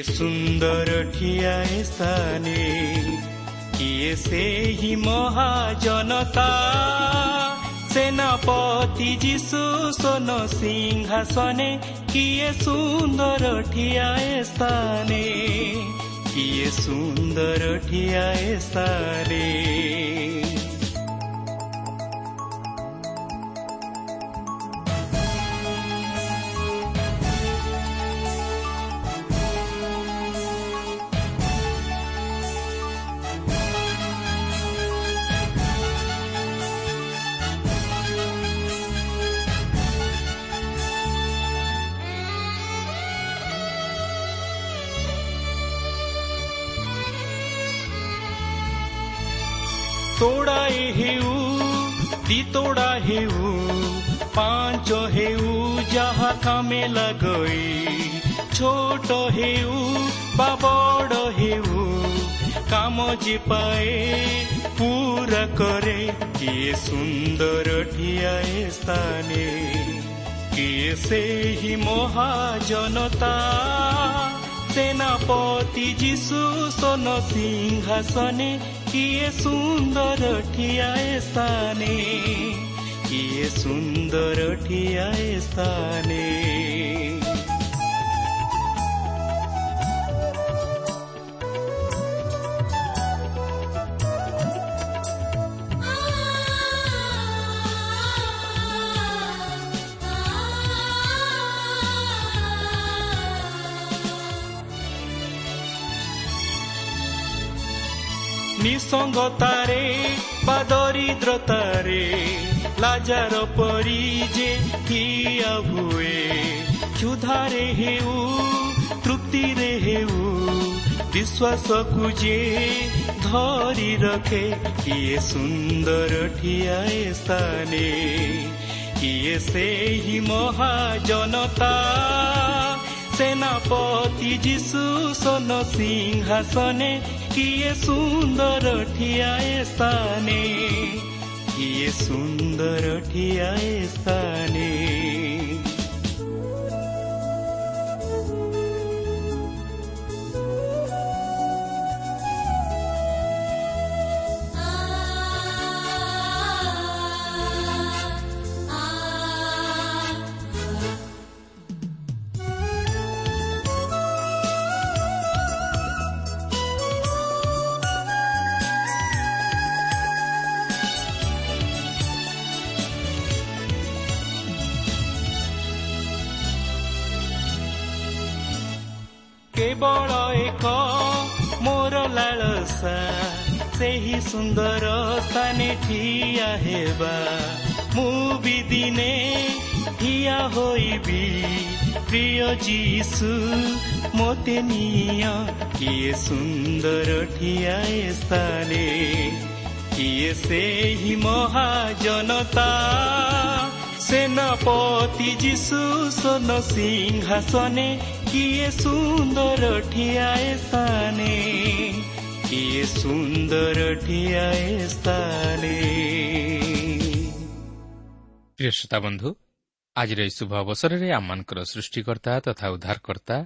କିଏ ସୁନ୍ଦର ଠିଆ ସ୍ଥାନେ କିଏ ସେହି ମହାଜନତା ସେନାପତି ଯୀଶୁ ସୋନ ସିଂହାସନେ କିଏ ସୁନ୍ଦର ଠିଆ ସ୍ଥାନେ କିଏ ସୁନ୍ଦର ଠିଆ ସ୍ଥାନେ ତୋଡ଼ାଏ ହେଉ ତିତୋଡ଼ା ହେଉ ପାଞ୍ଚ ହେଉ ଯାହା କାମେ ଲଗଇ ଛୋଟ ହେଉ ବା ବଡ଼ ହେଉ କାମ ଯେ ପାଏ ପୁରା କରେ କିଏ ସୁନ୍ଦର ଠିଆଏ ସ୍ଥାନେ କିଏ ସେହି ମହାଜନତା ସେନାପତି ଯୀଶୁ ସୋନ ସିଂହାସନେ କିଏ ସୁନ୍ଦର ଠିଆଏ ସ୍ଥାନେ କିଏ ସୁନ୍ଦର ଠିଆଏ ସ୍ଥାନେ ନିସଙ୍ଗତାରେ ବା ଦରିଦ୍ରତାରେ ଲାଜାର ପରି ଯେ ଠିଆ ହୁଏ କ୍ଷୁଧାରେ ହେଉ ତୃପ୍ତିରେ ହେଉ ବିଶ୍ୱାସକୁ ଯେ ଧରି ରଖେ କିଏ ସୁନ୍ଦର ଠିଆଏ ସ୍ଥାନେ କିଏ ସେହି ମହାଜନତା ସେନାପତି ଯୀଶୁ ସୋନ ସିଂହାସନେ କିଏ ସୁନ୍ଦର ଠିଆଏ ସ୍ଥାନେ କିଏ ସୁନ୍ଦର ଠିଆଏ ସ୍ଥାନେ କେବଳ ଏକ। ମୋର ଲାଳସା ସେହି ସୁନ୍ଦର ସ୍ଥାନେ ଠିଆ ହେବା। ମୁଁ ବି ଦିନେ ଠିଆ ହୋଇବି। ପ୍ରିୟ ଯୀଶୁ ମୋତେ ନିଅ। କିଏ ସୁନ୍ଦର ଠିଆଏ ସ୍ଥାନେ କିଏ ସେହି ମହାଜନତା। ପ୍ରିୟ ଶ୍ରୋତା ବନ୍ଧୁ ଆଜିର ଏହି ଶୁଭ ଅବସରରେ ଆମମାନଙ୍କର ସୃଷ୍ଟିକର୍ତ୍ତା ତଥା ଉଦ୍ଧାରକର୍ତ୍ତା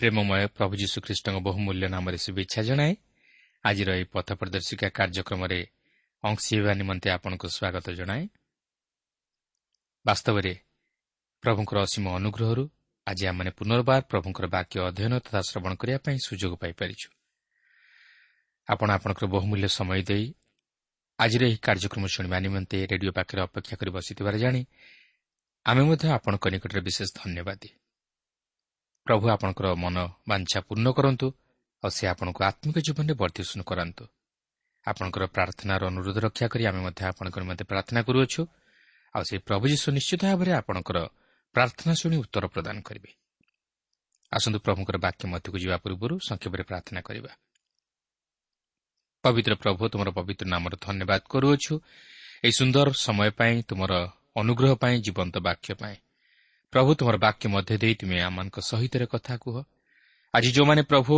ପ୍ରେମମୟ ପ୍ରଭୁ ଯୀଶୁଖ୍ରୀଷ୍ଟଙ୍କ ବହୁମୂଲ୍ୟ ନାମରେ ଶୁଭେଚ୍ଛା ଜଣାଏ ଆଜିର ଏହି ପଥ ପ୍ରଦର୍ଶିକା କାର୍ଯ୍ୟକ୍ରମରେ ଅଂଶୀ ହେବା ନିମନ୍ତେ ଆପଣଙ୍କୁ ସ୍ୱାଗତ ଜଣାଏ ବାସ୍ତବରେ ପ୍ରଭୁଙ୍କର ଅସୀମ ଅନୁଗ୍ରହରୁ ଆଜି ଆମମାନେ ପୁନର୍ବାର ପ୍ରଭୁଙ୍କର ବାକ୍ୟ ଅଧ୍ୟୟନ ତଥା ଶ୍ରବଣ କରିବା ପାଇଁ ସୁଯୋଗ ପାଇପାରିଛୁ। ଆପଣ ଆପଣଙ୍କର ବହୁମୂଲ୍ୟ ସମୟ ଦେଇ ଆଜିର ଏହି କାର୍ଯ୍ୟକ୍ରମ ଶୁଣିବା ନିମନ୍ତେ ରେଡିଓ ପାଖରେ ଅପେକ୍ଷା କରି ବସିଥିବାର ଜାଣି ଆମେ ମଧ୍ୟ ଆପଣଙ୍କ ନିକଟରେ ବିଶେଷ ଧନ୍ୟବାଦ। ପ୍ରଭୁ ଆପଣଙ୍କର ମନ ବାଞ୍ଛା ପୂର୍ଣ୍ଣ କରନ୍ତୁ ଆଉ ସେ ଆପଣଙ୍କୁ ଆତ୍ମିକ ଜୀବନରେ ବର୍ଦ୍ଧିଷ୍ଣୁ କରାନ୍ତୁ। ଆପଣଙ୍କର ପ୍ରାର୍ଥନାର ଅନୁରୋଧ ରକ୍ଷା କରି ଆମେ ମଧ୍ୟ ଆପଣଙ୍କ ନିମନ୍ତେ ପ୍ରାର୍ଥନା କରୁଅଛୁ। ଆଉ ସେ ପ୍ରଭୁ ଯୀଶୁ ନିଶ୍ଚିତ ଭାବରେ ଆପଣଙ୍କର ପ୍ରାର୍ଥନା ଶୁଣି ଉତ୍ତର ପ୍ରଦାନ କରିବେ। ଆସନ୍ତୁ ପ୍ରଭୁଙ୍କର ବାକ୍ୟ ମଧ୍ୟକୁ ଯିବା ପୂର୍ବରୁ ସଂକ୍ଷେପରେ ପ୍ରାର୍ଥନା କରିବା। ପବିତ୍ର ପ୍ରଭୁ ତୁମର ପବିତ୍ର ନାମର ଧନ୍ୟବାଦ କରୁଅଛୁ। ଏହି ସୁନ୍ଦର ସମୟ ପାଇଁ ତୁମର ଅନୁଗ୍ରହ ପାଇଁ ଜୀବନ୍ତ ବାକ୍ୟ ପାଇଁ। ପ୍ରଭୁ ତୁମର ବାକ୍ୟ ମଧ୍ୟ ଦେଇ ତୁମେ ଆମମାନଙ୍କ ସହିତ କଥା କୁହ। ଆଜି ଯେଉଁମାନେ ପ୍ରଭୁ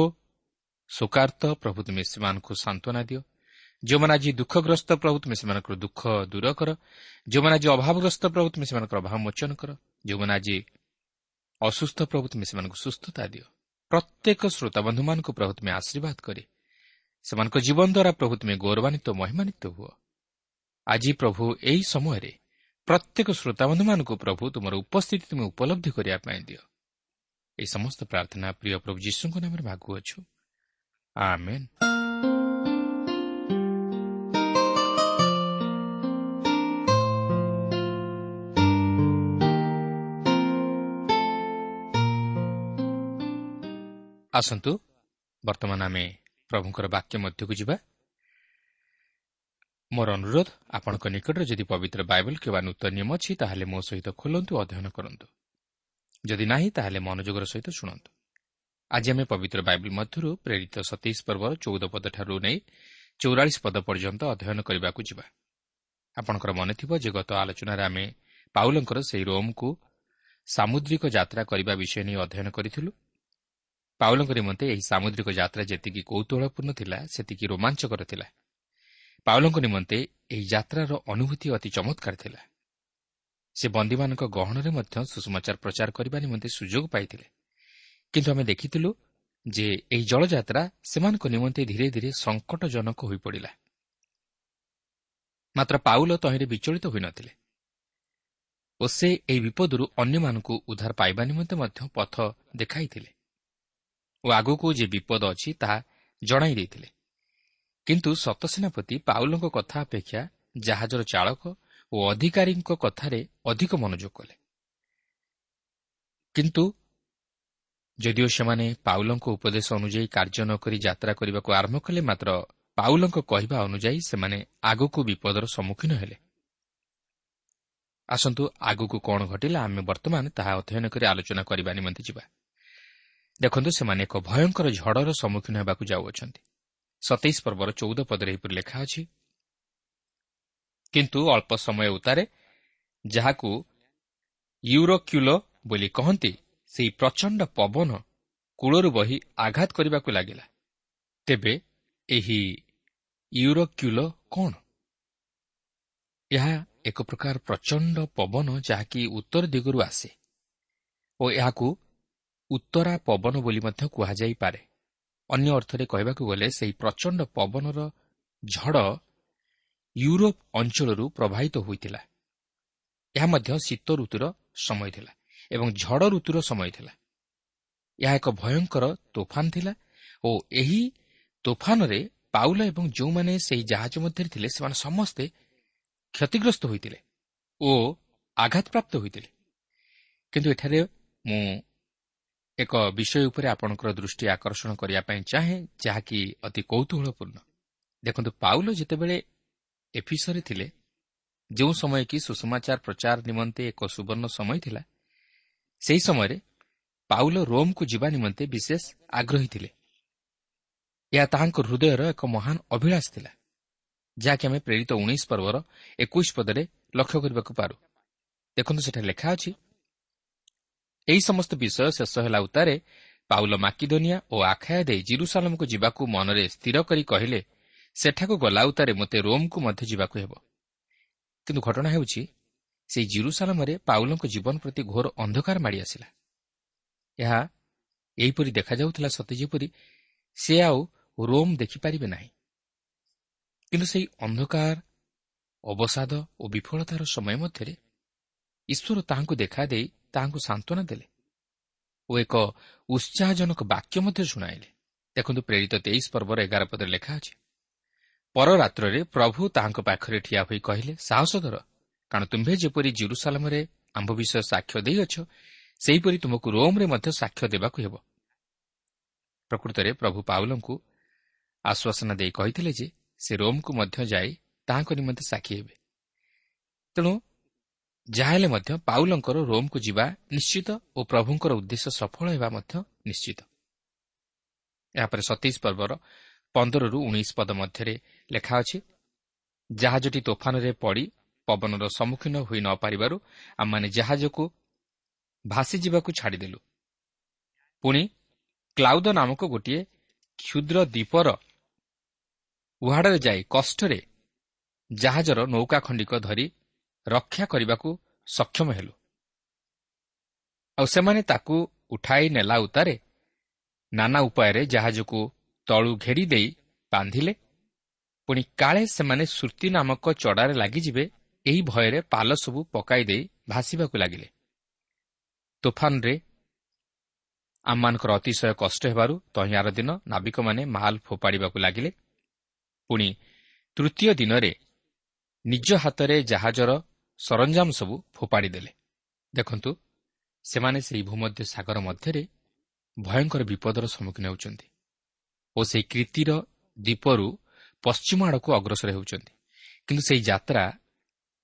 ଶୋକାର୍ଥ ପ୍ରଭୁ ତୁମେ ସେମାନଙ୍କୁ ସାନ୍ତ୍ୱନା ଦିଅ। ଯେଉଁମାନେ ଆଜି ଦୁଃଖଗ୍ରସ୍ତ ପ୍ରଭୁ ତୁମେ ସେମାନଙ୍କର ଦୁଃଖ ଦୂର କର। ଯେଉଁମାନେ ଆଜି ଅଭାବଗ୍ରସ୍ତ ପ୍ରଭୁ ତୁମେ ସେମାନଙ୍କର ଅଭାବ ମୋଚନ କର। ଯେଉଁମାନେ ଆଜି ଅସୁସ୍ଥ ପ୍ରଭୁ ତୁମେ ସେମାନଙ୍କୁ ସୁସ୍ଥତା ଦିଅ। ପ୍ରତ୍ୟେକ ଶ୍ରୋତାବନ୍ଧୁମାନଙ୍କୁ ପ୍ରଭୁ ତୁମେ ଆଶୀର୍ବାଦ କରି। ସେମାନଙ୍କ ଜୀବନ ଦ୍ୱାରା ପ୍ରଭୁ ତୁମେ ଗୌରବାନ୍ୱିତ ମହିମାନ୍ୱିତ ହୁଅ। ଆଜି ପ୍ରଭୁ ଏହି ସମୟରେ ପ୍ରତ୍ୟେକ ଶ୍ରୋତାବନ୍ଧୁମାନଙ୍କୁ ପ୍ରଭୁ ତୁମର ଉପସ୍ଥିତି ତୁମେ ଉପଲବ୍ଧି କରିବା ପାଇଁ ଦିଅ। ଏହି ସମସ୍ତ ପ୍ରାର୍ଥନା ପ୍ରିୟ ପ୍ରଭୁ ଯୀଶୁଙ୍କ ନାମରେ ମାଗୁଅଛୁ ଆସନ୍ତୁ। ବର୍ତ୍ତମାନ ଆମେ ପ୍ରଭୁଙ୍କର ବାକ୍ୟ ମଧ୍ୟକୁ ଯିବା। ମୋର ଅନୁରୋଧ ଆପଣଙ୍କ ନିକଟରେ ଯଦି ପବିତ୍ର ବାଇବଲ କିମ୍ବା ନୂତନ ନିୟମ ଅଛି ତାହେଲେ ମୋ ସହିତ ଖୋଲନ୍ତୁ ଅଧ୍ୟୟନ କରନ୍ତୁ। ଯଦି ନାହିଁ ତାହେଲେ ମନୋଯୋଗର ସହିତ ଶୁଣନ୍ତୁ। ଆଜି ଆମେ ପବିତ୍ର ବାଇବଲ ମଧ୍ୟରୁ ପ୍ରେରିତ ସତେଇଶ ପର୍ବର ଚଉଦ ପଦଠାରୁ ନେଇ ଚଉରାଳିଶ ପଦ ପର୍ଯ୍ୟନ୍ତ ଅଧ୍ୟୟନ କରିବାକୁ ଯିବା। ଆପଣଙ୍କର ମନେ ଥିବ ଯେ ଗତ ଆଲୋଚନାରେ ଆମେ ପାଉଲଙ୍କର ସେହି ରୋମ୍କୁ ସାମୁଦ୍ରିକ ଯାତ୍ରା କରିବା ବିଷୟ ନେଇ ଅଧ୍ୟୟନ କରିଥିଲୁ। ପାଉଲଙ୍କ ନିମନ୍ତେ ଏହି ସାମୁଦ୍ରିକ ଯାତ୍ରା ଯେତିକି କୌତୁହଳପୂର୍ଣ୍ଣ ଥିଲା ସେତିକି ରୋମାଞ୍ଚକର ଥିଲା। ପାଉଲଙ୍କ ନିମନ୍ତେ ଏହି ଯାତ୍ରାର ଅନୁଭୂତି ଅତି ଚମତ୍କାର ଥିଲା। ସେ ବନ୍ଦୀମାନଙ୍କ ଗହଣରେ ମଧ୍ୟ ସୁଷମାଚାର ପ୍ରଚାର କରିବା ନିମନ୍ତେ ସୁଯୋଗ ପାଇଥିଲେ। କିନ୍ତୁ ଆମେ ଦେଖିଥିଲୁ ଯେ ଏହି ଜଳଯାତ୍ରା ସେମାନଙ୍କ ନିମନ୍ତେ ଧୀରେ ଧୀରେ ସଙ୍କଟଜନକ ହୋଇପଡ଼ିଲା ମାତ୍ର ପାଉଲ ତହିଁରେ ବିଚଳିତ ହୋଇନଥିଲେ ଓ ସେ ଏହି ବିପଦରୁ ଅନ୍ୟମାନଙ୍କୁ ଉଦ୍ଧାର ପାଇବା ନିମନ୍ତେ ମଧ୍ୟ ପଥ ଦେଖାଇଥିଲେ। ଓ ଆଗକୁ ଯେ ବିପଦ ଅଛି ତାହା ଜଣାଇ ଦେଇଥିଲେ। କିନ୍ତୁ ସତସେନାପତି ପାଉଲଙ୍କ କଥା ଅପେକ୍ଷା ଜାହାଜର ଚାଳକ ଓ ଅଧିକାରୀଙ୍କ କଥାରେ ଅଧିକ ମନୋଯୋଗ କଲେ। କିନ୍ତୁ ଯଦିଓ ସେମାନେ ପାଉଲଙ୍କ ଉପଦେଶ ଅନୁଯାୟୀ କାର୍ଯ୍ୟ ନ କରି ଯାତ୍ରା କରିବାକୁ ଆରମ୍ଭ କଲେ ମାତ୍ର ପାଉଲଙ୍କ କହିବା ଅନୁଯାୟୀ ସେମାନେ ଆଗକୁ ବିପଦର ସମ୍ମୁଖୀନ ହେଲେ। ଆସନ୍ତୁ ଆଗକୁ କ'ଣ ଘଟିଲା ଆମେ ବର୍ତ୍ତମାନ ତାହା ଅଧ୍ୟୟନ କରି ଆଲୋଚନା କରିବା ନିମନ୍ତେ ଯିବା। ଦେଖନ୍ତୁ ସେମାନେ ଏକ ଭୟଙ୍କର ଝଡ଼ର ସମ୍ମୁଖୀନ ହେବାକୁ ଯାଉଅଛନ୍ତି। ସତେଇଶ ପର୍ବର ଚଉଦ ପଦରେ ଏହିପରି ଲେଖା ଅଛି କିନ୍ତୁ ଅଳ୍ପ ସମୟ ଉତ୍ତାରେ ଯାହାକୁ ୟୁରୋକ୍ୟୁଲୋ ବୋଲି କହନ୍ତି ସେହି ପ୍ରଚଣ୍ଡ ପବନ କୂଳରୁ ବହି ଆଘାତ କରିବାକୁ ଲାଗିଲା। ତେବେ ଏହି ୟୁରୋକ୍ୟୁଲୋ କ'ଣ? ଏହା ଏକ ପ୍ରକାର ପ୍ରଚଣ୍ଡ ପବନ ଯାହାକି ଉତ୍ତର ଦିଗରୁ ଆସେ ଓ ଏହାକୁ ଉତ୍ତରା ପବନ ବୋଲି ମଧ୍ୟ କୁହାଯାଇପାରେ। ଅନ୍ୟ ଅର୍ଥରେ କହିବାକୁ ଗଲେ ସେହି ପ୍ରଚଣ୍ଡ ପବନର ଝଡ଼ ୟୁରୋପ ଅଞ୍ଚଳରୁ ପ୍ରବାହିତ ହୋଇଥିଲା। ଏହା ମଧ୍ୟ ଶୀତ ଋତୁର ସମୟ ଥିଲା ଏବଂ ଝଡ଼ ଋତୁର ସମୟ ଥିଲା। ଏହା ଏକ ଭୟଙ୍କର ତୋଫାନ ଥିଲା ଓ ଏହି ତୋଫାନରେ ପାଉଲ ଏବଂ ଯେଉଁମାନେ ସେହି ଜାହାଜ ମଧ୍ୟରେ ଥିଲେ ସେମାନେ ସମସ୍ତେ କ୍ଷତିଗ୍ରସ୍ତ ହୋଇଥିଲେ ଓ ଆଘାତପ୍ରାପ୍ତ ହୋଇଥିଲେ। କିନ୍ତୁ ଏଠାରେ ମୁଁ ଏକ ବିଷୟ ଉପରେ ଆପଣଙ୍କର ଦୃଷ୍ଟି ଆକର୍ଷଣ କରିବା ପାଇଁ ଚାହେଁ ଯାହାକି ଅତି କୌତୁହଳପୂର୍ଣ୍ଣ। ଦେଖନ୍ତୁ ପାଉଲ ଯେତେବେଳେ ଏଫିସରେ ଥିଲେ ଯେଉଁ ସମୟ କି ସୁଷମାଚାର ପ୍ରଚାର ନିମନ୍ତେ ଏକ ସୁବର୍ଣ୍ଣ ସମୟ ଥିଲା ସେହି ସମୟରେ ପାଉଲ ରୋମ୍କୁ ଯିବା ନିମନ୍ତେ ବିଶେଷ ଆଗ୍ରହୀ ଥିଲେ। ଏହା ତାହାଙ୍କ ହୃଦୟର ଏକ ମହାନ ଅଭିଳାଷ ଥିଲା ଯାହାକି ଆମେ ପ୍ରେରିତ ଉଣେଇଶ ପର୍ବର ଏକୋଇଶ ପଦରେ ଲକ୍ଷ୍ୟ କରିବାକୁ ପାରୁ। ଦେଖନ୍ତୁ ସେଠାରେ ଲେଖା ଅଛି ଏହି ସମସ୍ତ ବିଷୟ ଶେଷ ହେଲା ଉତ୍ତାରେ ପାଉଲ ମାକିଦୋନିଆ ଓ ଆଖାୟା ଦେଇ ଜିରୁସାଲମକୁ ଯିବାକୁ ମନରେ ସ୍ଥିର କରି କହିଲେ ସେଠାକୁ ଗଲା ଉତ୍ତାରେ ମୋତେ ରୋମ୍କୁ ମଧ୍ୟ ଯିବାକୁ ହେବ। କିନ୍ତୁ ଘଟଣା ହେଉଛି ସେହି ଜିରୁସାଲମରେ ପାଉଲଙ୍କ ଜୀବନ ପ୍ରତି ଘୋର ଅନ୍ଧକାର ମାଡ଼ି ଆସିଲା। ଏହା ଏହିପରି ଦେଖାଯାଉଥିଲା ସତେ ଯେପରି ସେ ଆଉ ରୋମ୍ ଦେଖିପାରିବେ ନାହିଁ। କିନ୍ତୁ ସେହି ଅନ୍ଧକାର ଅବସାଦ ଓ ବିଫଳତାର ସମୟ ମଧ୍ୟରେ ଈଶ୍ୱର ତାହାଙ୍କୁ ଦେଖାଦେଇ ତାହାଙ୍କୁ ସାନ୍ତ୍ୱନା ଦେଲେ ଓ ଏକ ଉତ୍ସାହଜନକ ବାକ୍ୟ ମଧ୍ୟ ଶୁଣାଇଲେ। ଦେଖନ୍ତୁ ପ୍ରେରିତ ତେଇଶ ପର୍ବର ଏଗାର ପଦରେ ଲେଖା ଅଛି ପରରାତ୍ରରେ ପ୍ରଭୁ ତାହାଙ୍କ ପାଖରେ ଠିଆ ହୋଇ କହିଲେ ସାହସ ଧର କାରଣ ତୁମ୍ଭେ ଯେପରି ଜିରୁସାଲାମରେ ଆମ୍ଭ ବିଷୟ ସାକ୍ଷ୍ୟ ଦେଇଅଛ ସେହିପରି ତୁମକୁ ରୋମ୍ରେ ମଧ୍ୟ ସାକ୍ଷ୍ୟ ଦେବାକୁ ହେବ। ପ୍ରକୃତରେ ପ୍ରଭୁ ପାଉଲଙ୍କୁ ଆଶ୍ୱାସନା ଦେଇ କହିଥିଲେ ଯେ ସେ ରୋମ୍କୁ ମଧ୍ୟ ଯାଇ ତାହାଙ୍କ ନିମନ୍ତେ ସାକ୍ଷୀ ହେବେ। ତେଣୁ ଯାହାହେଲେ ମଧ୍ୟ ପାଉଲଙ୍କର ରୋମ୍କୁ ଯିବା ନିଶ୍ଚିତ ଓ ପ୍ରଭୁଙ୍କର ଉଦ୍ଦେଶ୍ୟ ସଫଳ ହେବା ମଧ୍ୟ ନିଶ୍ଚିତ। ଏହାପରେ ସତେଇଶ ପର୍ବର ପନ୍ଦରରୁ ଉଣେଇଶ ପଦ ମଧ୍ୟରେ ଲେଖା ଅଛି ଜାହାଜଟି ତୋଫାନରେ ପଡ଼ି ପବନର ସମ୍ମୁଖୀନ ହୋଇ ନ ପାରିବାରୁ ଆମମାନେ ଜାହାଜକୁ ଭାସିଯିବାକୁ ଛାଡ଼ିଦେଲୁ। ପୁଣି କ୍ଲାଉଦ ନାମକ ଗୋଟିଏ କ୍ଷୁଦ୍ର ଦ୍ୱୀପର ଉହାଡ଼ରେ ଯାଇ କଷ୍ଟରେ ଜାହାଜର ନୌକା ଖଣ୍ଡିକ ଧରି ରକ୍ଷା କରିବାକୁ ସକ୍ଷମ ହେଲୁ। ଆଉ ସେମାନେ ତାକୁ ଉଠାଇ ନେଲା ଉତ୍ତାରେ ନାନା ଉପାୟରେ ଜାହାଜକୁ ତଳୁ ଘେରି ଦେଇ ବାନ୍ଧିଲେ। ପୁଣି କାଳେ ସେମାନେ ସୃତି ନାମକ ଚଡ଼ାରେ ଲାଗିଯିବେ ଏହି ଭୟରେ ପାଲ ସବୁ ପକାଇ ଦେଇ ଭାସିବାକୁ ଲାଗିଲେ। ତୋଫାନରେ ଆମମାନଙ୍କର ଅତିଶୟ କଷ୍ଟ ହେବାରୁ ତହିଁଆର ଦିନ ନାବିକମାନେ ମାଲ ଫୋପାଡ଼ିବାକୁ ଲାଗିଲେ। ପୁଣି ତୃତୀୟ ଦିନରେ ନିଜ ହାତରେ ଜାହାଜର ସରଞ୍ଜାମ ସବୁ ଫୋପାଡ଼ି ଦେଲେ। ଦେଖନ୍ତୁ ସେମାନେ ସେହି ଭୂମଧ୍ୟ ସାଗର ମଧ୍ୟରେ ଭୟଙ୍କର ବିପଦର ସମ୍ମୁଖୀନ ହେଉଛନ୍ତି ଓ ସେହି କୀର୍ତ୍ତିର ଦ୍ୱୀପରୁ ପଶ୍ଚିମ ଆଡ଼କୁ ଅଗ୍ରସର ହେଉଛନ୍ତି। କିନ୍ତୁ ସେହି ଯାତ୍ରା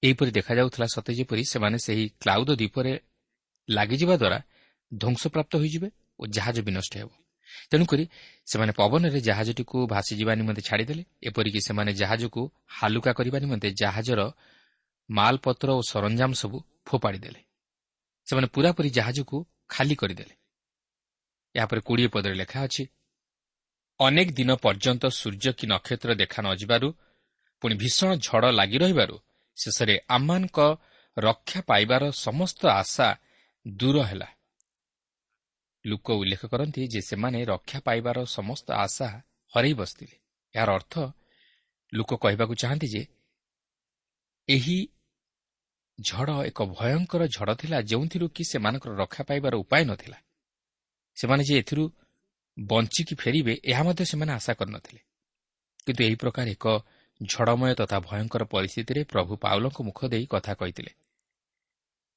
ଏହିପରି ଦେଖାଯାଉଥିଲା ସତେ ଯେପରି ସେମାନେ ସେହି କ୍ଲାଉଦ ଦ୍ୱୀପରେ ଲାଗିଯିବା ଦ୍ୱାରା ଧ୍ୱଂସପ୍ରାପ୍ତ ହୋଇଯିବେ ଓ ଜାହାଜ ବିନଷ୍ଟ ହେବ। ତେଣୁକରି ସେମାନେ ପବନରେ ଜାହାଜଟିକୁ ଭାସିଯିବା ନିମନ୍ତେ ଛାଡ଼ିଦେଲେ। ଏପରିକି ସେମାନେ ଜାହାଜକୁ ହାଲୁକା କରିବା ନିମନ୍ତେ ଜାହାଜର ମାଲପତ୍ର ଓ ସରଞ୍ଜାମ ସବୁ ଫୋପାଡ଼ିଦେଲେ। ସେମାନେ ପୁରାପୁରି ଜାହାଜକୁ ଖାଲି କରିଦେଲେ। ଏହାପରେ କୋଡ଼ିଏ ପଦରେ ଲେଖା ଅଛି ଅନେକ ଦିନ ପର୍ଯ୍ୟନ୍ତ ସୂର୍ଯ୍ୟ କି ନକ୍ଷତ୍ର ଦେଖା ନ ଯିବାରୁ ପୁଣି ଭୀଷଣ ଝଡ଼ ଲାଗି ରହିବାରୁ ଶେଷରେ ଆମମାନଙ୍କ ରକ୍ଷା ପାଇବାର ସମସ୍ତ ଆଶା ଦୂର ହେଲା। ଲୋକ ଉଲ୍ଲେଖ କରନ୍ତି ଯେ ସେମାନେ ରକ୍ଷା ପାଇବାର ସମସ୍ତ ଆଶା ହରାଇ ବସିଥିଲେ। ଏହାର ଅର୍ଥ ଲୋକ କହିବାକୁ ଚାହାନ୍ତି ଯେ ଏହି ଝଡ଼ ଏକ ଭୟଙ୍କର ଝଡ଼ ଥିଲା ଯେଉଁଥିରୁ କି ସେମାନଙ୍କର ରକ୍ଷା ପାଇବାର ଉପାୟ ନଥିଲା। ସେମାନେ ଯେ ଏଥିରୁ ବଞ୍ଚିକି ଫେରିବେ ଏହା ମଧ୍ୟ ସେମାନେ ଆଶା କରିନଥିଲେ। କିନ୍ତୁ ଏହି ପ୍ରକାର ଏକ ଝଡ଼ମୟ ତଥା ଭୟଙ୍କର ପରିସ୍ଥିତିରେ ପ୍ରଭୁ ପାଉଲଙ୍କ ମୁଖ ଦେଇ କଥା କହିଥିଲେ।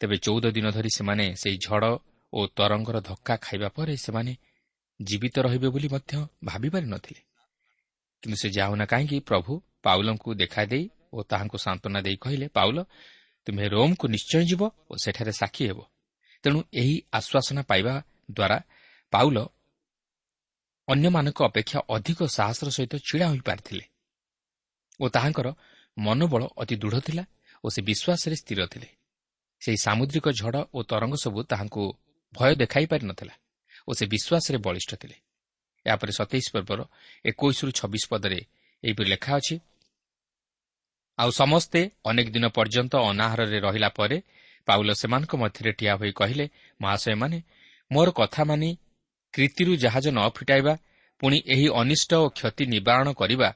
ତେବେ ଚଉଦ ଦିନ ଧରି ସେମାନେ ସେହି ଝଡ଼ ଓ ତରଙ୍ଗର ଧକ୍କା ଖାଇବା ପରେ ସେମାନେ ଜୀବିତ ରହିବେ ବୋଲି ମଧ୍ୟ ଭାବିପାରିନଥିଲେ କିନ୍ତୁ ସେ ଯାଉନା କାହିଁକି ପ୍ରଭୁ ପାଉଲଙ୍କୁ ଦେଖାଦେଇ ଓ ତାହାଙ୍କୁ ସାନ୍ତ୍ୱନା ଦେଇ କହିଲେ ପାଉଲ ତୁମେ ରୋମ୍କୁ ନିଶ୍ଚୟ ଯିବ ଓ ସେଠାରେ ସାକ୍ଷୀ ହେବ। ତେଣୁ ଏହି ଆଶ୍ୱାସନା ପାଇବା ଦ୍ୱାରା ପାଉଲ ଅନ୍ୟମାନଙ୍କ ଅପେକ୍ଷା ଅଧିକ ସାହସର ସହିତ ଛିଡ଼ା ହୋଇପାରିଥିଲେ ଓ ତାହାଙ୍କର ମନୋବଳ ଅତି ଦୃଢ଼ ଥିଲା ଓ ସେ ବିଶ୍ୱାସରେ ସ୍ଥିର ଥିଲେ। ସେହି ସାମୁଦ୍ରିକ ଝଡ଼ ଓ ତରଙ୍ଗ ସବୁ ତାହାଙ୍କୁ ଭୟ ଦେଖାଇ ପାରିନଥିଲା ଓ ସେ ବିଶ୍ୱାସରେ ବଳିଷ୍ଠ ଥିଲେ। ଏହାପରେ ସତେଇଶ ପର୍ବର ଏକୋଇଶରୁ ଛବିଶ ପଦରେ ଏହିପରି ଲେଖା ଅଛି ଆଉ ସମସ୍ତେ ଅନେକ ଦିନ ପର୍ଯ୍ୟନ୍ତ ଅନାହାରରେ ରହିଲା ପରେ ପାଉଲ ସେମାନଙ୍କ ମଧ୍ୟରେ ଠିଆ ହୋଇ କହିଲେ ମହାଶୟମାନେ ମୋର କଥା ମାନି କ୍ରୀତିରୁ ଜାହାଜ ନ ଫିଟାଇବା ପୁଣି ଏହି ଅନିଷ୍ଟ ଓ କ୍ଷତି ନିବାରଣ କରିବା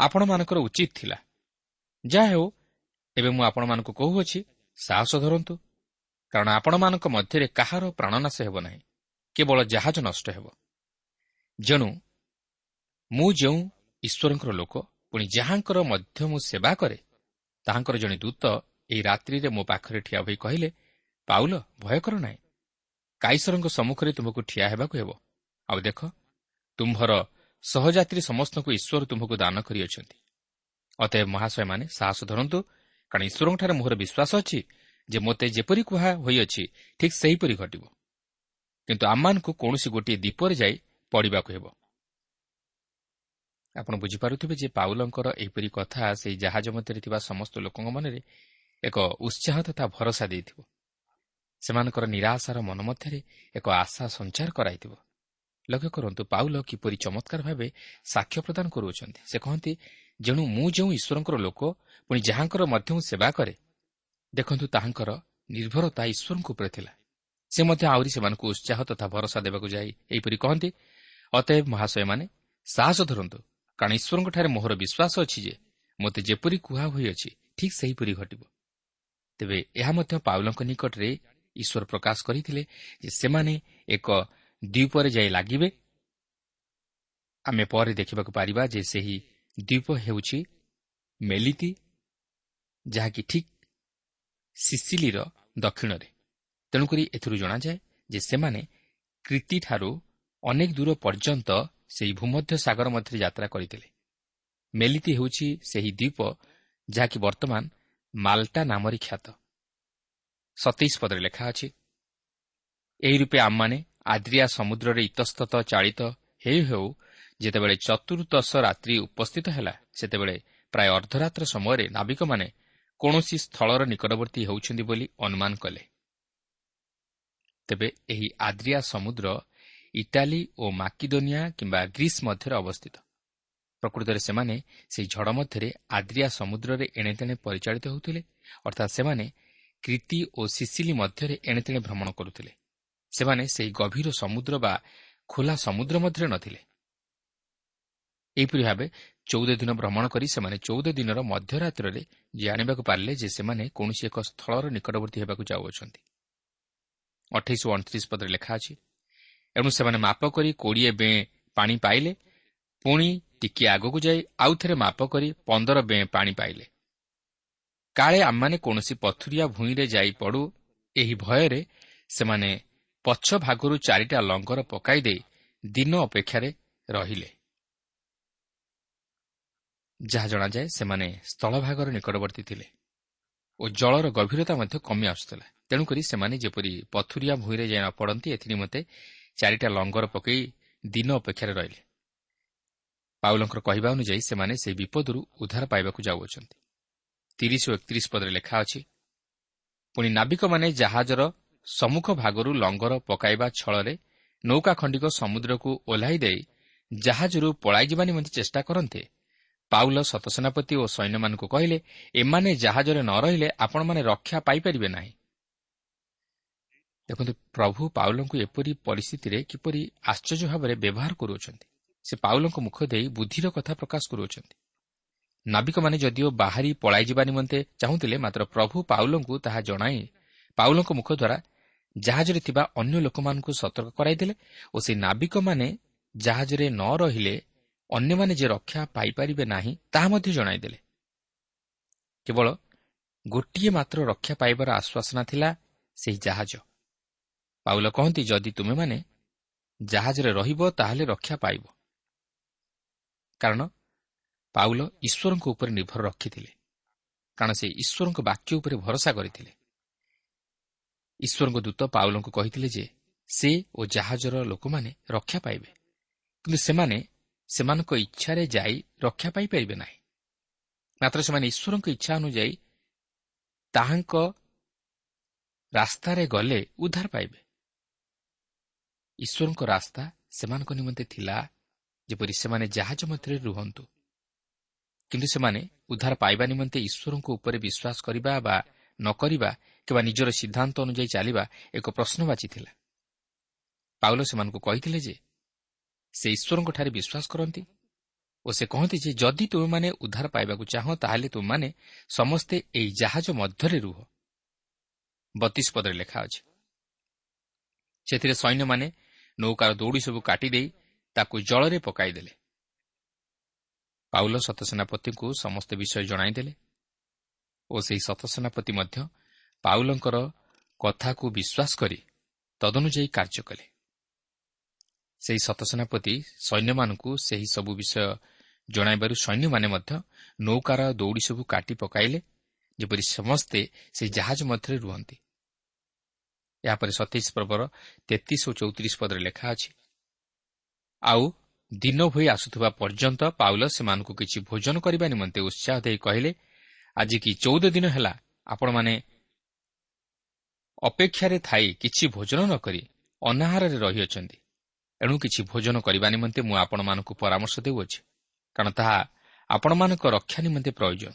ଆପଣମାନଙ୍କର ଉଚିତ ଥିଲା। ଯାହା ହେଉ ଏବେ ମୁଁ ଆପଣମାନଙ୍କୁ କହୁଅଛି ସାହସ ଧରନ୍ତୁ କାରଣ ଆପଣମାନଙ୍କ ମଧ୍ୟରେ କାହାର ପ୍ରାଣନାଶ ହେବ ନାହିଁ କେବଳ ଜାହାଜ ନଷ୍ଟ ହେବ। ଯେଣୁ ମୁଁ ଯେଉଁ ଈଶ୍ୱରଙ୍କର ଲୋକ ପୁଣି ଯାହାଙ୍କର ମଧ୍ୟ ମୁଁ ସେବା କରେ ତାହାଙ୍କର ଜଣେ ଦୂତ ଏହି ରାତ୍ରିରେ ମୋ ପାଖରେ ଠିଆ ହୋଇ କହିଲେ ପାଉଲ ଭୟ କର ନାହିଁ। କାଇସରଙ୍କ ସମ୍ମୁଖରେ ତୁମକୁ ଠିଆ ହେବାକୁ ହେବ। ଆଉ ଦେଖ ତୁମ୍ଭର ସହଯାତ୍ରୀ ସମସ୍ତଙ୍କୁ ଈଶ୍ୱର ତୁମ୍ଭକୁ ଦାନ କରିଅଛନ୍ତି। ଅତଏବ ମହାଶୟମାନେ ସାହସ ଧରନ୍ତୁ କାରଣ ଈଶ୍ୱରଙ୍କଠାରେ ମୋହର ବିଶ୍ୱାସ ଅଛି ଯେ ମୋତେ ଯେପରି କୁହା ହୋଇଅଛି ଠିକ୍ ସେହିପରି ଘଟିବ। କିନ୍ତୁ ଆମମାନଙ୍କୁ କୌଣସି ଗୋଟିଏ ଦ୍ୱୀପରେ ଯାଇ ପଡ଼ିବାକୁ ହେବ। ଆପଣ ବୁଝିପାରୁଥିବେ ଯେ ପାଉଲଙ୍କର ଏହିପରି କଥା ସେହି ଜାହାଜ ମଧ୍ୟରେ ଥିବା ସମସ୍ତ ଲୋକଙ୍କ ମନରେ ଏକ ଉତ୍ସାହ ତଥା ଭରସା ଦେଇଥିବ। ସେମାନଙ୍କର ନିରାଶାର ମନ ମଧ୍ୟରେ ଏକ ଆଶା ସଞ୍ଚାର କରାଇଥିବ। ଲକ୍ଷ୍ୟ କରନ୍ତୁ ପାଉଲ କିପରି ଚମତ୍କାର ଭାବେ ସାକ୍ଷ୍ୟ ପ୍ରଦାନ କରୁଅଛନ୍ତି। ସେ କହନ୍ତି ଯେଣୁ ମୁଁ ଯେଉଁ ଈଶ୍ୱରଙ୍କର ଲୋକ ପୁଣି ଯାହାଙ୍କର ମଧ୍ୟ ସେବା କରେ ଦେଖନ୍ତୁ ତାହାଙ୍କର ନିର୍ଭରତା ଈଶ୍ୱରଙ୍କ ଉପରେ ଥିଲା। ସେ ମଧ୍ୟ ଆହୁରି ସେମାନଙ୍କୁ ଉତ୍ସାହ ତଥା ଭରସା ଦେବାକୁ ଯାଇ ଏହିପରି କହନ୍ତି ଅତଏବ ମହାଶୟମାନେ ସାହସ ଧରନ୍ତୁ କାରଣ ଈଶ୍ୱରଙ୍କଠାରେ ମୋହର ବିଶ୍ୱାସ ଅଛି ଯେ ମୋତେ ଯେପରି କୁହା ହୋଇଅଛି ଠିକ୍ ସେହିପରି ଘଟିବ। ତେବେ ଏହା ମଧ୍ୟ ପାଉଲଙ୍କ ନିକଟରେ ଈଶ୍ୱର ପ୍ରକାଶ କରିଥିଲେ ଯେ ସେମାନେ ଏକ ଦ୍ୱୀପରେ ଯାଇ ଲାଗିବେ। ଆମେ ପରେ ଦେଖିବାକୁ ପାରିବା ଯେ ସେହି ଦ୍ୱୀପ ହେଉଛି ମେଲିତି ଯାହାକି ଠିକ୍ ସିସିଲିର ଦକ୍ଷିଣରେ। ତେଣୁକରି ଏଥିରୁ ଜଣାଯାଏ ଯେ ସେମାନେ କ୍ରିତିଠାରୁ ଅନେକ ଦୂର ପର୍ଯ୍ୟନ୍ତ ସେହି ଭୂମଧ୍ୟ ସାଗର ମଧ୍ୟରେ ଯାତ୍ରା କରିଥିଲେ। ମେଲିତି ହେଉଛି ସେହି ଦ୍ୱୀପ ଯାହାକି ବର୍ତ୍ତମାନ ମାଲ୍ଟା ନାମରେ ଖ୍ୟାତ। ସତେଇଶ ପଦରେ ଲେଖା ଅଛି ଏହି ରୂପେ ଆମମାନେ ଆଦ୍ରିଆ ସମୁଦ୍ରରେ ଇତସ୍ତତ ଚାଳିତ ହେଉ ହେଉ ଯେତେବେଳେ ଚତୁର୍ଦ୍ଦଶ ରାତ୍ରି ଉପସ୍ଥିତ ହେଲା ସେତେବେଳେ ପ୍ରାୟ ଅର୍ଦ୍ଧରାତ୍ର ସମୟରେ ନାବିକମାନେ କୌଣସି ସ୍ଥଳର ନିକଟବର୍ତ୍ତୀ ହେଉଛନ୍ତି ବୋଲି ଅନୁମାନ କଲେ। ତେବେ ଏହି ଆଦ୍ରିଆ ସମୁଦ୍ର ଇଟାଲୀ ଓ ମାକିଦୋନିଆ କିମ୍ବା ଗ୍ରୀସ୍ ମଧ୍ୟରେ ଅବସ୍ଥିତ। ପ୍ରକୃତରେ ସେମାନେ ସେହି ଝଡ଼ ମଧ୍ୟରେ ଆଦ୍ରିଆ ସମୁଦ୍ରରେ ଏଣେତେଣେ ପରିଚାଳିତ ହେଉଥିଲେ ଅର୍ଥାତ୍ ସେମାନେ କ୍ରିତି ଓ ସିସିଲି ମଧ୍ୟରେ ଏଣେତେଣେ ଭ୍ରମଣ କରୁଥିଲେ। ସେମାନେ ସେହି ଗଭୀର ସମୁଦ୍ର ବା ଖୋଲା ସମୁଦ୍ର ମଧ୍ୟରେ ନଥିଲେ। ଏହିପରି ଭାବେ ଚଉଦ ଦିନ ଭ୍ରମଣ କରି ସେମାନେ ଚଉଦ ଦିନର ମଧ୍ୟରାତ୍ରରେ ଜାଣିବାକୁ ପାରିଲେ ଯେ ସେମାନେ କୌଣସି ଏକ ସ୍ଥଳର ନିକଟବର୍ତ୍ତୀ ହେବାକୁ ଯାଉଅଛନ୍ତି। ଅଠେଇଶ ଓ ଅଣତିରିଶ ପଦରେ ଲେଖା ଅଛି ଏଣୁ ସେମାନେ ମାପ କରି କୋଡ଼ିଏ ବେଁ ପାଣି ପାଇଲେ। ପୁଣି ଟିକିଏ ଆଗକୁ ଯାଇ ଆଉ ଥରେ ମାପ କରି ପନ୍ଦର ବେଁ ପାଣି ପାଇଲେ। କାଳେ ଆମମାନେ କୌଣସି ପଥୁରିଆ ଭୂଇଁରେ ଯାଇ ପଡ଼ୁ ଏହି ଭୟରେ ସେମାନେ ପଛ ଭାଗରୁ ଚାରିଟା ଲଙ୍ଗର ପକାଇ ଦେଇ ଦିନ ଅପେକ୍ଷାରେ ରହିଲେ। ଯାହା ଜଣାଯାଏ ସେମାନେ ସ୍ଥଳଭାଗର ନିକଟବର୍ତ୍ତୀ ଥିଲେ ଓ ଜଳର ଗଭୀରତା ମଧ୍ୟ କମି ଆସୁଥିଲା। ତେଣୁକରି ସେମାନେ ଯେପରି ପଥୁରିଆ ଭୂଇଁରେ ଯାଇ ନ ପଡ଼ନ୍ତି ଏଥିନିମନ୍ତେ ଚାରିଟା ଲଙ୍ଗର ପକାଇ ଦିନ ଅପେକ୍ଷାରେ ରହିଲେ। ପାଉଲଙ୍କର କହିବା ଅନୁଯାୟୀ ସେମାନେ ସେହି ବିପଦରୁ ଉଦ୍ଧାର ପାଇବାକୁ ଯାଉଅଛନ୍ତି। ତିରିଶ ଓ ଏକତିରିଶ ପଦରେ ଲେଖା ଅଛି ପୁଣି ନାବିକମାନେ ଜାହାଜର ସମ୍ମୁଖ ଭାଗରୁ ଲଙ୍ଗର ପକାଇବା ଛଳରେ ନୌକା ଖଣ୍ଡିକ ସମୁଦ୍ରକୁ ଓହ୍ଲାଇ ଦେଇ ଜାହାଜରୁ ପଳାଇଯିବା ନିମନ୍ତେ ଚେଷ୍ଟା କରନ୍ତେ ପାଉଲ ସତସେନାପତି ଓ ସୈନ୍ୟମାନଙ୍କୁ କହିଲେ ଏମାନେ ଜାହାଜରେ ନ ରହିଲେ ଆପଣମାନେ ରକ୍ଷା ପାଇପାରିବେ ନାହିଁ। ଦେଖନ୍ତୁ ପ୍ରଭୁ ପାଉଲଙ୍କୁ ଏପରି ପରିସ୍ଥିତିରେ କିପରି ଆଶ୍ଚର୍ଯ୍ୟ ଭାବରେ ବ୍ୟବହାର କରୁଅଛନ୍ତି। ସେ ପାଉଲଙ୍କ ମୁଖ ଦେଇ ବୁଦ୍ଧିର କଥା ପ୍ରକାଶ କରୁଅଛନ୍ତି। ନାବିକମାନେ ଯଦିଓ ବାହାରି ପଳାଇଯିବା ନିମନ୍ତେ ଚାହୁଁଥିଲେ ମାତ୍ର ପ୍ରଭୁ ପାଉଲଙ୍କୁ ତାହା ଜଣାଇ ପାଉଲଙ୍କ ମୁଖ ଦ୍ୱାରା ଜାହାଜରେ ଥିବା ଅନ୍ୟ ଲୋକମାନଙ୍କୁ ସତର୍କ କରାଇଦେଲେ ଓ ସେ ନାବିକମାନେ ଜାହାଜରେ ନ ରହିଲେ ଅନ୍ୟମାନେ ଯେ ରକ୍ଷା ପାଇପାରିବେ ନାହିଁ ତାହା ମଧ୍ୟ ଜଣାଇଦେଲେ। କେବଳ ଗୋଟିଏ ମାତ୍ର ରକ୍ଷା ପାଇବାର ଆଶ୍ୱାସନା ଥିଲା ସେହି ଜାହାଜ। ପାଉଲ କହନ୍ତି ଯଦି ତୁମେମାନେ ଜାହାଜରେ ରହିବ ତାହେଲେ ରକ୍ଷା ପାଇବ। କାରଣ ପାଉଲ ଈଶ୍ୱରଙ୍କ ଉପରେ ନିର୍ଭର ରଖିଥିଲେ। କାରଣ ସେ ଈଶ୍ୱରଙ୍କ ବାକ୍ୟ ଉପରେ ଭରସା କରିଥିଲେ। ଈଶ୍ୱରଙ୍କ ଦୂତ ପାଉଲଙ୍କୁ କହିଥିଲେ ଯେ ସେ ଓ ଜାହାଜର ଲୋକମାନେ ରକ୍ଷା ପାଇବେ। କିନ୍ତୁ ସେମାନେ ସେମାନଙ୍କ ଇଚ୍ଛାରେ ଯାଇ ରକ୍ଷା ପାଇପାରିବେ ନାହିଁ। ମାତ୍ର ସେମାନେ ଈଶ୍ୱରଙ୍କ ଇଚ୍ଛା ଅନୁଯାୟୀ ତାହାଙ୍କ ରାସ୍ତାରେ ଗଲେ ଉଦ୍ଧାର ପାଇବେ। ଈଶ୍ୱରଙ୍କ ରାସ୍ତା ସେମାନଙ୍କ ନିମନ୍ତେ ଥିଲା ଯେପରି ସେମାନେ ଜାହାଜ ମଧ୍ୟରେ ରୁହନ୍ତୁ। କିନ୍ତୁ ସେମାନେ ଉଦ୍ଧାର ପାଇବା ନିମନ୍ତେ ଈଶ୍ୱରଙ୍କ ଉପରେ ବିଶ୍ୱାସ କରିବା ବା ନ କରିବା କିମ୍ବା ନିଜର ସିଦ୍ଧାନ୍ତ ଅନୁଯାୟୀ ଚାଲିବା ଏକ ପ୍ରଶ୍ନବାଚୀ ଥିଲା ପାଉଲ ସେମାନଙ୍କୁ କହିଥିଲେ ଯେ ସେ ଈଶ୍ୱରଙ୍କଠାରେ ବିଶ୍ୱାସ କରନ୍ତି ଓ ସେ କହନ୍ତି ଯେ ଯଦି ତୁମେମାନେ ଉଦ୍ଧାର ପାଇବାକୁ ଚାହଁ ତାହେଲେ ତୁମେମାନେ ସମସ୍ତେ ଏହି ଜାହାଜ ମଧ୍ୟରେ ରୁହ। ବତିଶ ପଦରେ ଲେଖା ଅଛି। ସେଥିରେ ସୈନ୍ୟମାନେ ନୌକାର ଦୌଡ଼ି ସବୁ କାଟିଦେଇ ତାକୁ ଜଳରେ ପକାଇଦେଲେ ପାଉଲ ସତସେନାପତିଙ୍କୁ ସମସ୍ତ ବିଷୟ ଜଣାଇଦେଲେ ଓ ସେହି ସତସେନାପତି ମଧ୍ୟ ପାଉଲଙ୍କର କଥାକୁ ବିଶ୍ୱାସ କରି ତଦନୁଯାୟୀ କାର୍ଯ୍ୟ କଲେ। ସେହି ସତସେନାପତି ସୈନ୍ୟମାନଙ୍କୁ ସେହି ସବୁ ବିଷୟ ଜଣାଇବାରୁ ସୈନ୍ୟମାନେ ମଧ୍ୟ ନୌକାର ଦୌଡ଼ି ସବୁ କାଟି ପକାଇଲେ ଯେପରି ସମସ୍ତେ ସେହି ଜାହାଜ ମଧ୍ୟରେ ରୁହନ୍ତି। ଏହାପରେ ସତେଇଶ ପର୍ବର ତେତିଶ ଓ ଚଉତିରିଶ ପଦରେ ଲେଖା ଅଛି ଆଉ ଦିନ ହୋଇ ଆସୁଥିବା ପର୍ଯ୍ୟନ୍ତ ପାଉଲ ସେମାନଙ୍କୁ କିଛି ଭୋଜନ କରିବା ନିମନ୍ତେ ଉତ୍ସାହ ଦେଇ କହିଲେ ଆଜି କି ଚଉଦ ଦିନ ହେଲା ଆପଣମାନେ ଅପେକ୍ଷାରେ ଥାଇ କିଛି ଭୋଜନ ନ କରି ଅନାହାରରେ ରହିଅଛନ୍ତି। ଏଣୁ କିଛି ଭୋଜନ କରିବା ନିମନ୍ତେ ମୁଁ ଆପଣମାନଙ୍କୁ ପରାମର୍ଶ ଦେଉଅଛି କାରଣ ତାହା ଆପଣମାନଙ୍କ ରକ୍ଷା ନିମନ୍ତେ ପ୍ରୟୋଜନ।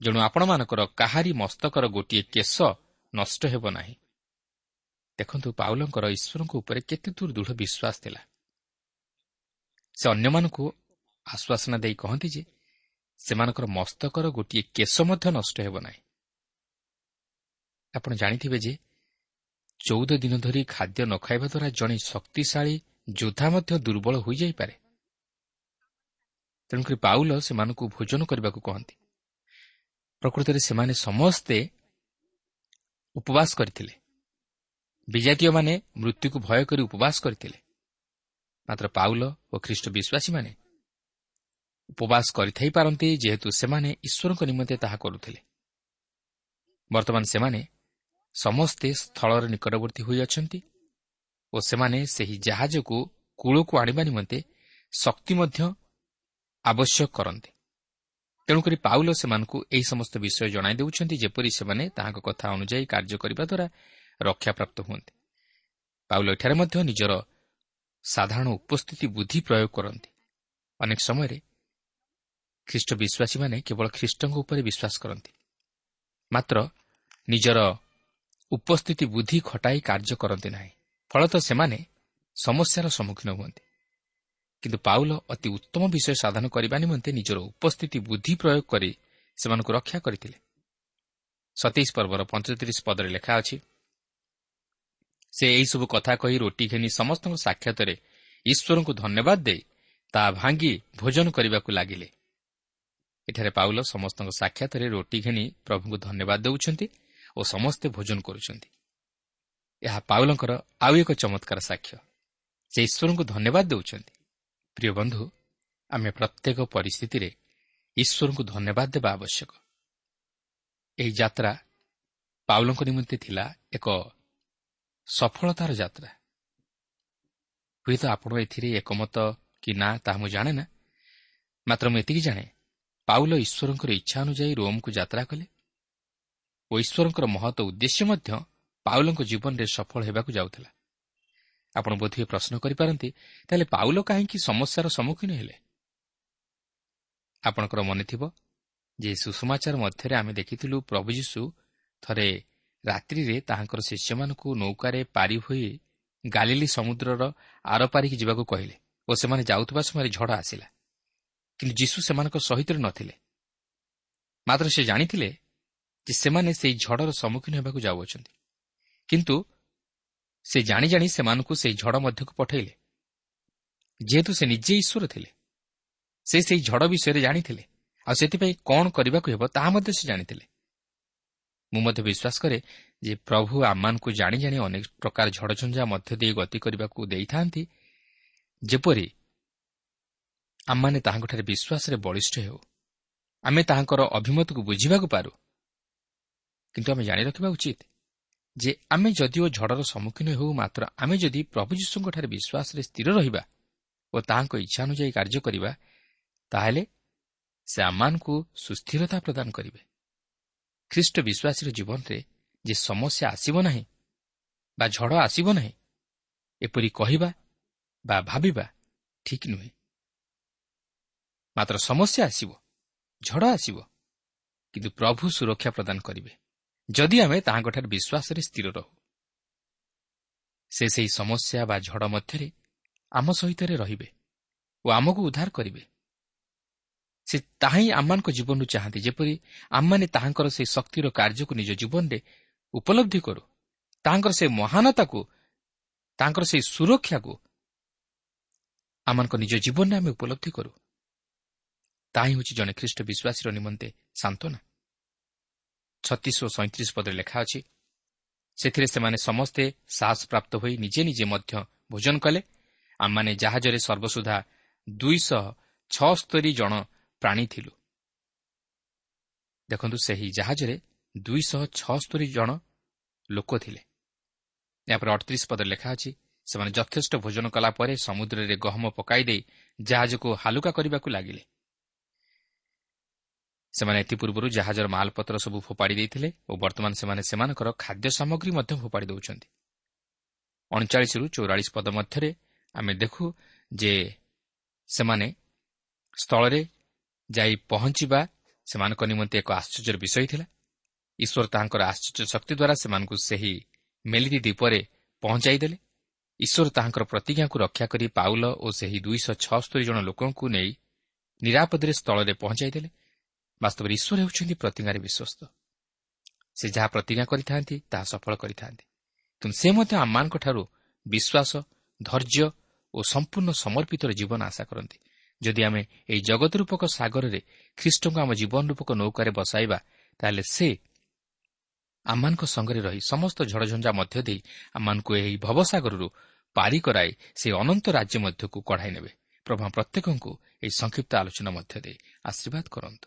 ଯେଣୁ ଆପଣମାନଙ୍କର କାହାରି ମସ୍ତକର ଗୋଟିଏ କେଶ ନଷ୍ଟ ହେବ ନାହିଁ। ଦେଖନ୍ତୁ ପାଉଲଙ୍କର ଈଶ୍ୱରଙ୍କ ଉପରେ କେତେ ଦୂର ଦୃଢ଼ ବିଶ୍ୱାସ ଥିଲା। ସେ ଅନ୍ୟମାନଙ୍କୁ ଆଶ୍ୱାସନା ଦେଇ କହନ୍ତି ଯେ ସେମାନଙ୍କର ମସ୍ତକର ଗୋଟିଏ କେଶ ମଧ୍ୟ ନଷ୍ଟ ହେବ ନାହିଁ। ଆପଣ ଜାଣିଥିବେ ଯେ ଚଉଦ ଦିନ ଧରି ଖାଦ୍ୟ ନ ଖାଇବା ଦ୍ୱାରା ଜଣେ ଶକ୍ତିଶାଳୀ ଯୋଦ୍ଧା ମଧ୍ୟ ଦୁର୍ବଳ ହୋଇଯାଇପାରେ। ତେଣୁକରି ପାଉଲ ସେମାନଙ୍କୁ ଭୋଜନ କରିବାକୁ କହନ୍ତି। ପ୍ରକୃତରେ ସେମାନେ ସମସ୍ତେ ଉପବାସ କରିଥିଲେ। ବିଜାତୀୟମାନେ ମୃତ୍ୟୁକୁ ଭୟ କରି ଉପବାସ କରିଥିଲେ। ମାତ୍ର ପାଉଲ ଓ ଖ୍ରୀଷ୍ଟ ବିଶ୍ୱାସୀମାନେ ଉପବାସ କରିଥାଇପାରନ୍ତି ଯେହେତୁ ସେମାନେ ଈଶ୍ୱରଙ୍କ ନିମନ୍ତେ ତାହା କରୁଥିଲେ। ବର୍ତ୍ତମାନ ସେମାନେ ସମସ୍ତେ ସ୍ଥଳର ନିକଟବର୍ତ୍ତୀ ହୋଇଅଛନ୍ତି ଓ ସେମାନେ ସେହି ଜାହାଜକୁ କୂଳକୁ ଆଣିବା ନିମନ୍ତେ ଶକ୍ତି ମଧ୍ୟ ଆବଶ୍ୟକ କରନ୍ତି। ତେଣୁକରି ପାଉଲ ସେମାନଙ୍କୁ ଏହି ସମସ୍ତ ବିଷୟ ଜଣାଇ ଦେଉଛନ୍ତି ଯେପରି ସେମାନେ ତାହାଙ୍କ କଥା ଅନୁଯାୟୀ କାର୍ଯ୍ୟ କରିବା ଦ୍ୱାରା ରକ୍ଷାପ୍ରାପ୍ତ ହୁଅନ୍ତି। ପାଉଲ ଏଠାରେ ମଧ୍ୟ ନିଜର ସାଧାରଣ ଉପସ୍ଥିତି ବୁଦ୍ଧି ପ୍ରୟୋଗ କରନ୍ତି। ଅନେକ ସମୟରେ ଖ୍ରୀଷ୍ଟ ବିଶ୍ୱାସୀମାନେ କେବଳ ଖ୍ରୀଷ୍ଟଙ୍କ ଉପରେ ବିଶ୍ୱାସ କରନ୍ତି। ମାତ୍ର ନିଜର ଉପସ୍ଥିତି ବୁଦ୍ଧି ଖଟାଇ କାର୍ଯ୍ୟ କରନ୍ତି ନାହିଁ। ଫଳତଃ ସେମାନେ ସମସ୍ୟାର ସମ୍ମୁଖୀନ ହୁଅନ୍ତି। କିନ୍ତୁ ପାଉଲ ଅତି ଉତ୍ତମ ବିଷୟ ସାଧନ କରିବା ନିମନ୍ତେ ନିଜର ଉପସ୍ଥିତି ବୁଦ୍ଧି ପ୍ରୟୋଗ କରି ସେମାନଙ୍କୁ ରକ୍ଷା କରିଥିଲେ। ସତେଇଶ ପର୍ବର ପଞ୍ଚତିରିଶ ପଦରେ ଲେଖା ଅଛି ସେ ଏହିସବୁ କଥା କହି ରୋଟି ଘେନି ସମସ୍ତଙ୍କ ସାକ୍ଷାତରେ ଈଶ୍ୱରଙ୍କୁ ଧନ୍ୟବାଦ ଦେଇ ତାହା ଭାଙ୍ଗି ଭୋଜନ କରିବାକୁ ଲାଗିଲେ। ଏଠାରେ ପାଉଲ ସମସ୍ତଙ୍କ ସାକ୍ଷାତରେ ରୋଟି ଘେନି ପ୍ରଭୁଙ୍କୁ ଧନ୍ୟବାଦ ଦେଉଛନ୍ତି ଓ ସମସ୍ତେ ଭୋଜନ କରୁଛନ୍ତି। ଏହା ପାଉଲଙ୍କର ଆଉ ଏକ ଚମତ୍କାର ସାକ୍ଷ୍ୟ। ସେ ଈଶ୍ୱରଙ୍କୁ ଧନ୍ୟବାଦ ଦେଉଛନ୍ତି। ପ୍ରିୟ ବନ୍ଧୁ ଆମେ ପ୍ରତ୍ୟେକ ପରିସ୍ଥିତିରେ ଈଶ୍ୱରଙ୍କୁ ଧନ୍ୟବାଦ ଦେବା ଆବଶ୍ୟକ। ଏହି ଯାତ୍ରା ପାଉଲଙ୍କ ନିମନ୍ତେ ଥିଲା ଏକ ସଫଳତାର ଯାତ୍ରା। ହୁଏତ ଆପଣ ଏଥିରେ ଏକମତ କି ନା ତାହା ମୁଁ ଜାଣେ ନା। ମାତ୍ର ମୁଁ ଏତିକି ଜାଣେ ପାଉଲ ଈଶ୍ୱରଙ୍କର ଇଚ୍ଛା ଅନୁଯାୟୀ ରୋମ୍କୁ ଯାତ୍ରା କଲେ। ଓ ଈଶ୍ୱରଙ୍କର ମହତ ଉଦ୍ଦେଶ୍ୟ ମଧ୍ୟ ପାଉଲଙ୍କ ଜୀବନରେ ସଫଳ ହେବାକୁ ଯାଉଥିଲା। ଆପଣ ବୋଧହୁଏ ପ୍ରଶ୍ନ କରିପାରନ୍ତି ତାହେଲେ ପାଉଲ କାହିଁକି ସମସ୍ୟାର ସମ୍ମୁଖୀନ ହେଲେ? ଆପଣଙ୍କର ମନେଥିବ ଯେ ସୁଷମାଚାର ମଧ୍ୟରେ ଆମେ ଦେଖିଥିଲୁ ପ୍ରଭୁ ଯୀଶୁ ଥରେ ରାତ୍ରିରେ ତାହାଙ୍କର ଶିଷ୍ୟମାନଙ୍କୁ ନୌକାରେ ପାରି ହୋଇ ଗାଲିଲି ସମୁଦ୍ରର ଆରପାରିକି ଯିବାକୁ କହିଲେ ଓ ସେମାନେ ଯାଉଥିବା ସମୟରେ ଝଡ଼ ଆସିଲା। କିନ୍ତୁ ଯୀଶୁ ସେମାନଙ୍କ ସହିତ ନଥିଲେ। ମାତ୍ର ସେ ଜାଣିଥିଲେ ଯେ ସେମାନେ ସେହି ଝଡ଼ର ସମ୍ମୁଖୀନ ହେବାକୁ ଯାଉଅଛନ୍ତି। କିନ୍ତୁ ସେ ଜାଣି ଜାଣି ସେମାନଙ୍କୁ ସେହି ଝଡ଼ ମଧ୍ୟକୁ ପଠାଇଲେ। ଯେହେତୁ ସେ ନିଜେ ଈଶ୍ୱର ଥିଲେ ସେ ସେହି ଝଡ଼ ବିଷୟରେ ଜାଣିଥିଲେ। ଆଉ ସେଥିପାଇଁ କ'ଣ କରିବାକୁ ହେବ ତାହା ମଧ୍ୟ ସେ ଜାଣିଥିଲେ। ମୁଁ ମଧ୍ୟ ବିଶ୍ୱାସ କରେ ଯେ ପ୍ରଭୁ ଆମମାନଙ୍କୁ ଜାଣି ଜାଣି ଅନେକ ପ୍ରକାର ଝଡ଼ଝଞ୍ଜା ମଧ୍ୟ ଦେଇ ଗତି କରିବାକୁ ଦେଇଥାନ୍ତି। ଯେପରି ଆମମାନେ ତାହାଙ୍କଠାରେ ବିଶ୍ୱାସରେ ବଳିଷ୍ଠ ହେଉ। ଆମେ ତାହାଙ୍କର ଅଭିମତକୁ ବୁଝିବାକୁ ପାରୁ। କିନ୍ତୁ ଆମେ ଜାଣି ରଖିବା ଉଚିତ ଯେ ଆମେ ଯଦିଓ ଝଡ଼ର ସମ୍ମୁଖୀନ ହେଉ ମାତ୍ର ଆମେ ଯଦି ପ୍ରଭୁ ଯୀଶୁଙ୍କଠାରେ ବିଶ୍ୱାସରେ ସ୍ଥିର ରହିବା ଓ ତାହାଙ୍କ ଇଚ୍ଛା ଅନୁଯାୟୀ କାର୍ଯ୍ୟ କରିବା ତାହେଲେ ସେ ଆମମାନଙ୍କୁ ସୁସ୍ଥିରତା ପ୍ରଦାନ କରିବେ। ଖ୍ରୀଷ୍ଟ ବିଶ୍ୱାସୀର ଜୀବନରେ ଯେ ସମସ୍ୟା ଆସିବ ନାହିଁ ବା ଝଡ଼ ଆସିବ ନାହିଁ ଏପରି କହିବା ବା ଭାବିବା ଠିକ୍ ନୁହେଁ। ମାତ୍ର ସମସ୍ୟା ଆସିବ ଝଡ଼ ଆସିବ କିନ୍ତୁ ପ୍ରଭୁ ସୁରକ୍ଷା ପ୍ରଦାନ କରିବେ ଯଦି ଆମେ ତାହାଙ୍କଠାରେ ବିଶ୍ୱାସରେ ସ୍ଥିର ରହୁ। ସେ ସେହି ସମସ୍ୟା ବା ଝଡ଼ ମଧ୍ୟରେ ଆମ ସହିତ ରହିବେ ଓ ଆମକୁ ଉଦ୍ଧାର କରିବେ। ସେ ତାହା ହିଁ ଆମମାନଙ୍କ ଜୀବନରୁ ଚାହାନ୍ତି। ଯେପରି ଆମମାନେ ତାହାଙ୍କର ସେହି ଶକ୍ତିର କାର୍ଯ୍ୟକୁ ନିଜ ଜୀବନରେ ଉପଲବ୍ଧି କରୁ ତାହାଙ୍କର ସେ ମହାନତାକୁ ତାଙ୍କର ସେହି ସୁରକ୍ଷାକୁ ଆମମାନଙ୍କ ନିଜ ଜୀବନରେ ଆମେ ଉପଲବ୍ଧି କରୁ। ତାହା ହିଁ ହେଉଛି ଜଣେ ଖ୍ରୀଷ୍ଟ ବିଶ୍ୱାସୀର ନିମନ୍ତେ ସାନ୍ତ୍ୱନା। ଛତିଶ ଓ ସଇଁତିରିଶ ପଦରେ ଲେଖା ଅଛି ସେଥିରେ ସେମାନେ ସମସ୍ତେ ସାହସ ପ୍ରାପ୍ତ ହୋଇ ନିଜେ ନିଜେ ମଧ୍ୟ ଭୋଜନ କଲେ। ଆମମାନେ ଜାହାଜରେ ସର୍ବସୁଦ୍ଧା ଦୁଇଶହ ଛଅସ୍ତରୀ ଜଣ ପ୍ରାଣୀ ଥିଲୁ। ଦେଖନ୍ତୁ ସେହି ଜାହାଜରେ ଦୁଇଶହ ଛଅସ୍ତରୀ ଜଣ ଲୋକ ଥିଲେ। ଏହାପରେ ଅଠତିରିଶ ପଦରେ ଲେଖା ଅଛି ସେମାନେ ଯଥେଷ୍ଟ ଭୋଜନ କଲା ପରେ ସମୁଦ୍ରରେ ଗହମ ପକାଇ ଦେଇ ଜାହାଜକୁ ହାଲୁକା କରିବାକୁ ଲାଗିଲେ। ସେମାନେ ଏଥିପୂର୍ବରୁ ଜାହାଜର ମାଲପତ୍ର ସବୁ ଫୋପାଡ଼ି ଦେଇଥିଲେ ଓ ବର୍ତ୍ତମାନ ସେମାନେ ସେମାନଙ୍କର ଖାଦ୍ୟ ସାମଗ୍ରୀ ମଧ୍ୟ ଫୋପାଡ଼ି ଦେଉଛନ୍ତି। ଅଣଚାଳିଶରୁ ଚଉରାଳିଶ ପଦ ମଧ୍ୟରେ ଆମେ ଦେଖୁ ଯେ ସେମାନେ ସ୍ଥଳରେ ଯାଇ ପହଞ୍ଚିବା ସେମାନଙ୍କ ନିମନ୍ତେ ଏକ ଆଶ୍ଚର୍ଯ୍ୟର ବିଷୟ ଥିଲା। ଈଶ୍ୱର ତାହାଙ୍କର ଆଶ୍ଚର୍ଯ୍ୟ ଶକ୍ତି ଦ୍ୱାରା ସେମାନଙ୍କୁ ସେହି ମେଲିଦି ଦ୍ୱୀପରେ ପହଞ୍ଚାଇ ଦେଲେ। ଈଶ୍ୱର ତାହାଙ୍କର ପ୍ରତିଜ୍ଞାକୁ ରକ୍ଷା କରି ପାଉଲ ଓ ସେହି ଦୁଇଶହ ଛଅସ୍ତରୀ ଜଣ ଲୋକଙ୍କୁ ନେଇ ନିରାପଦରେ ସ୍ଥଳରେ ପହଞ୍ଚାଇ ଦେଲେ। ବାସ୍ତବରେ ଈଶ୍ୱର ହେଉଛନ୍ତି ପ୍ରତିଜ୍ଞାରେ ବିଶ୍ୱସ୍ତ। ସେ ଯାହା ପ୍ରତିଜ୍ଞା କରିଥାନ୍ତି ତାହା ସଫଳ କରିଥାନ୍ତି। କିନ୍ତୁ ସେ ମଧ୍ୟ ଆମମାନଙ୍କଠାରୁ ବିଶ୍ୱାସ ଧୈର୍ଯ୍ୟ ଓ ସମ୍ପୂର୍ଣ୍ଣ ସମର୍ପିତର ଜୀବନ ଆଶା କରନ୍ତି। ଯଦି ଆମେ ଏହି ଜଗତ ରୂପକ ସାଗରରେ ଖ୍ରୀଷ୍ଟଙ୍କୁ ଆମ ଜୀବନ ରୂପକ ନୌକାରେ ବସାଇବା ତାହେଲେ ସେ ଆମମାନଙ୍କ ସଙ୍ଗରେ ରହି ସମସ୍ତ ଝଡ଼ଝଞ୍ଜା ମଧ୍ୟ ଦେଇ ଆମମାନଙ୍କୁ ଏହି ଭବସାଗରରୁ ପାରି କରାଇ ସେ ଅନନ୍ତ ରାଜ୍ୟ ମଧ୍ୟକୁ କଢ଼ାଇ ନେବେ। ପ୍ରଭା ପ୍ରତ୍ୟେକଙ୍କୁ ଏହି ସଂକ୍ଷିପ୍ତ ଆଲୋଚନା ମଧ୍ୟ ଦେଇ ଆଶୀର୍ବାଦ କରନ୍ତୁ।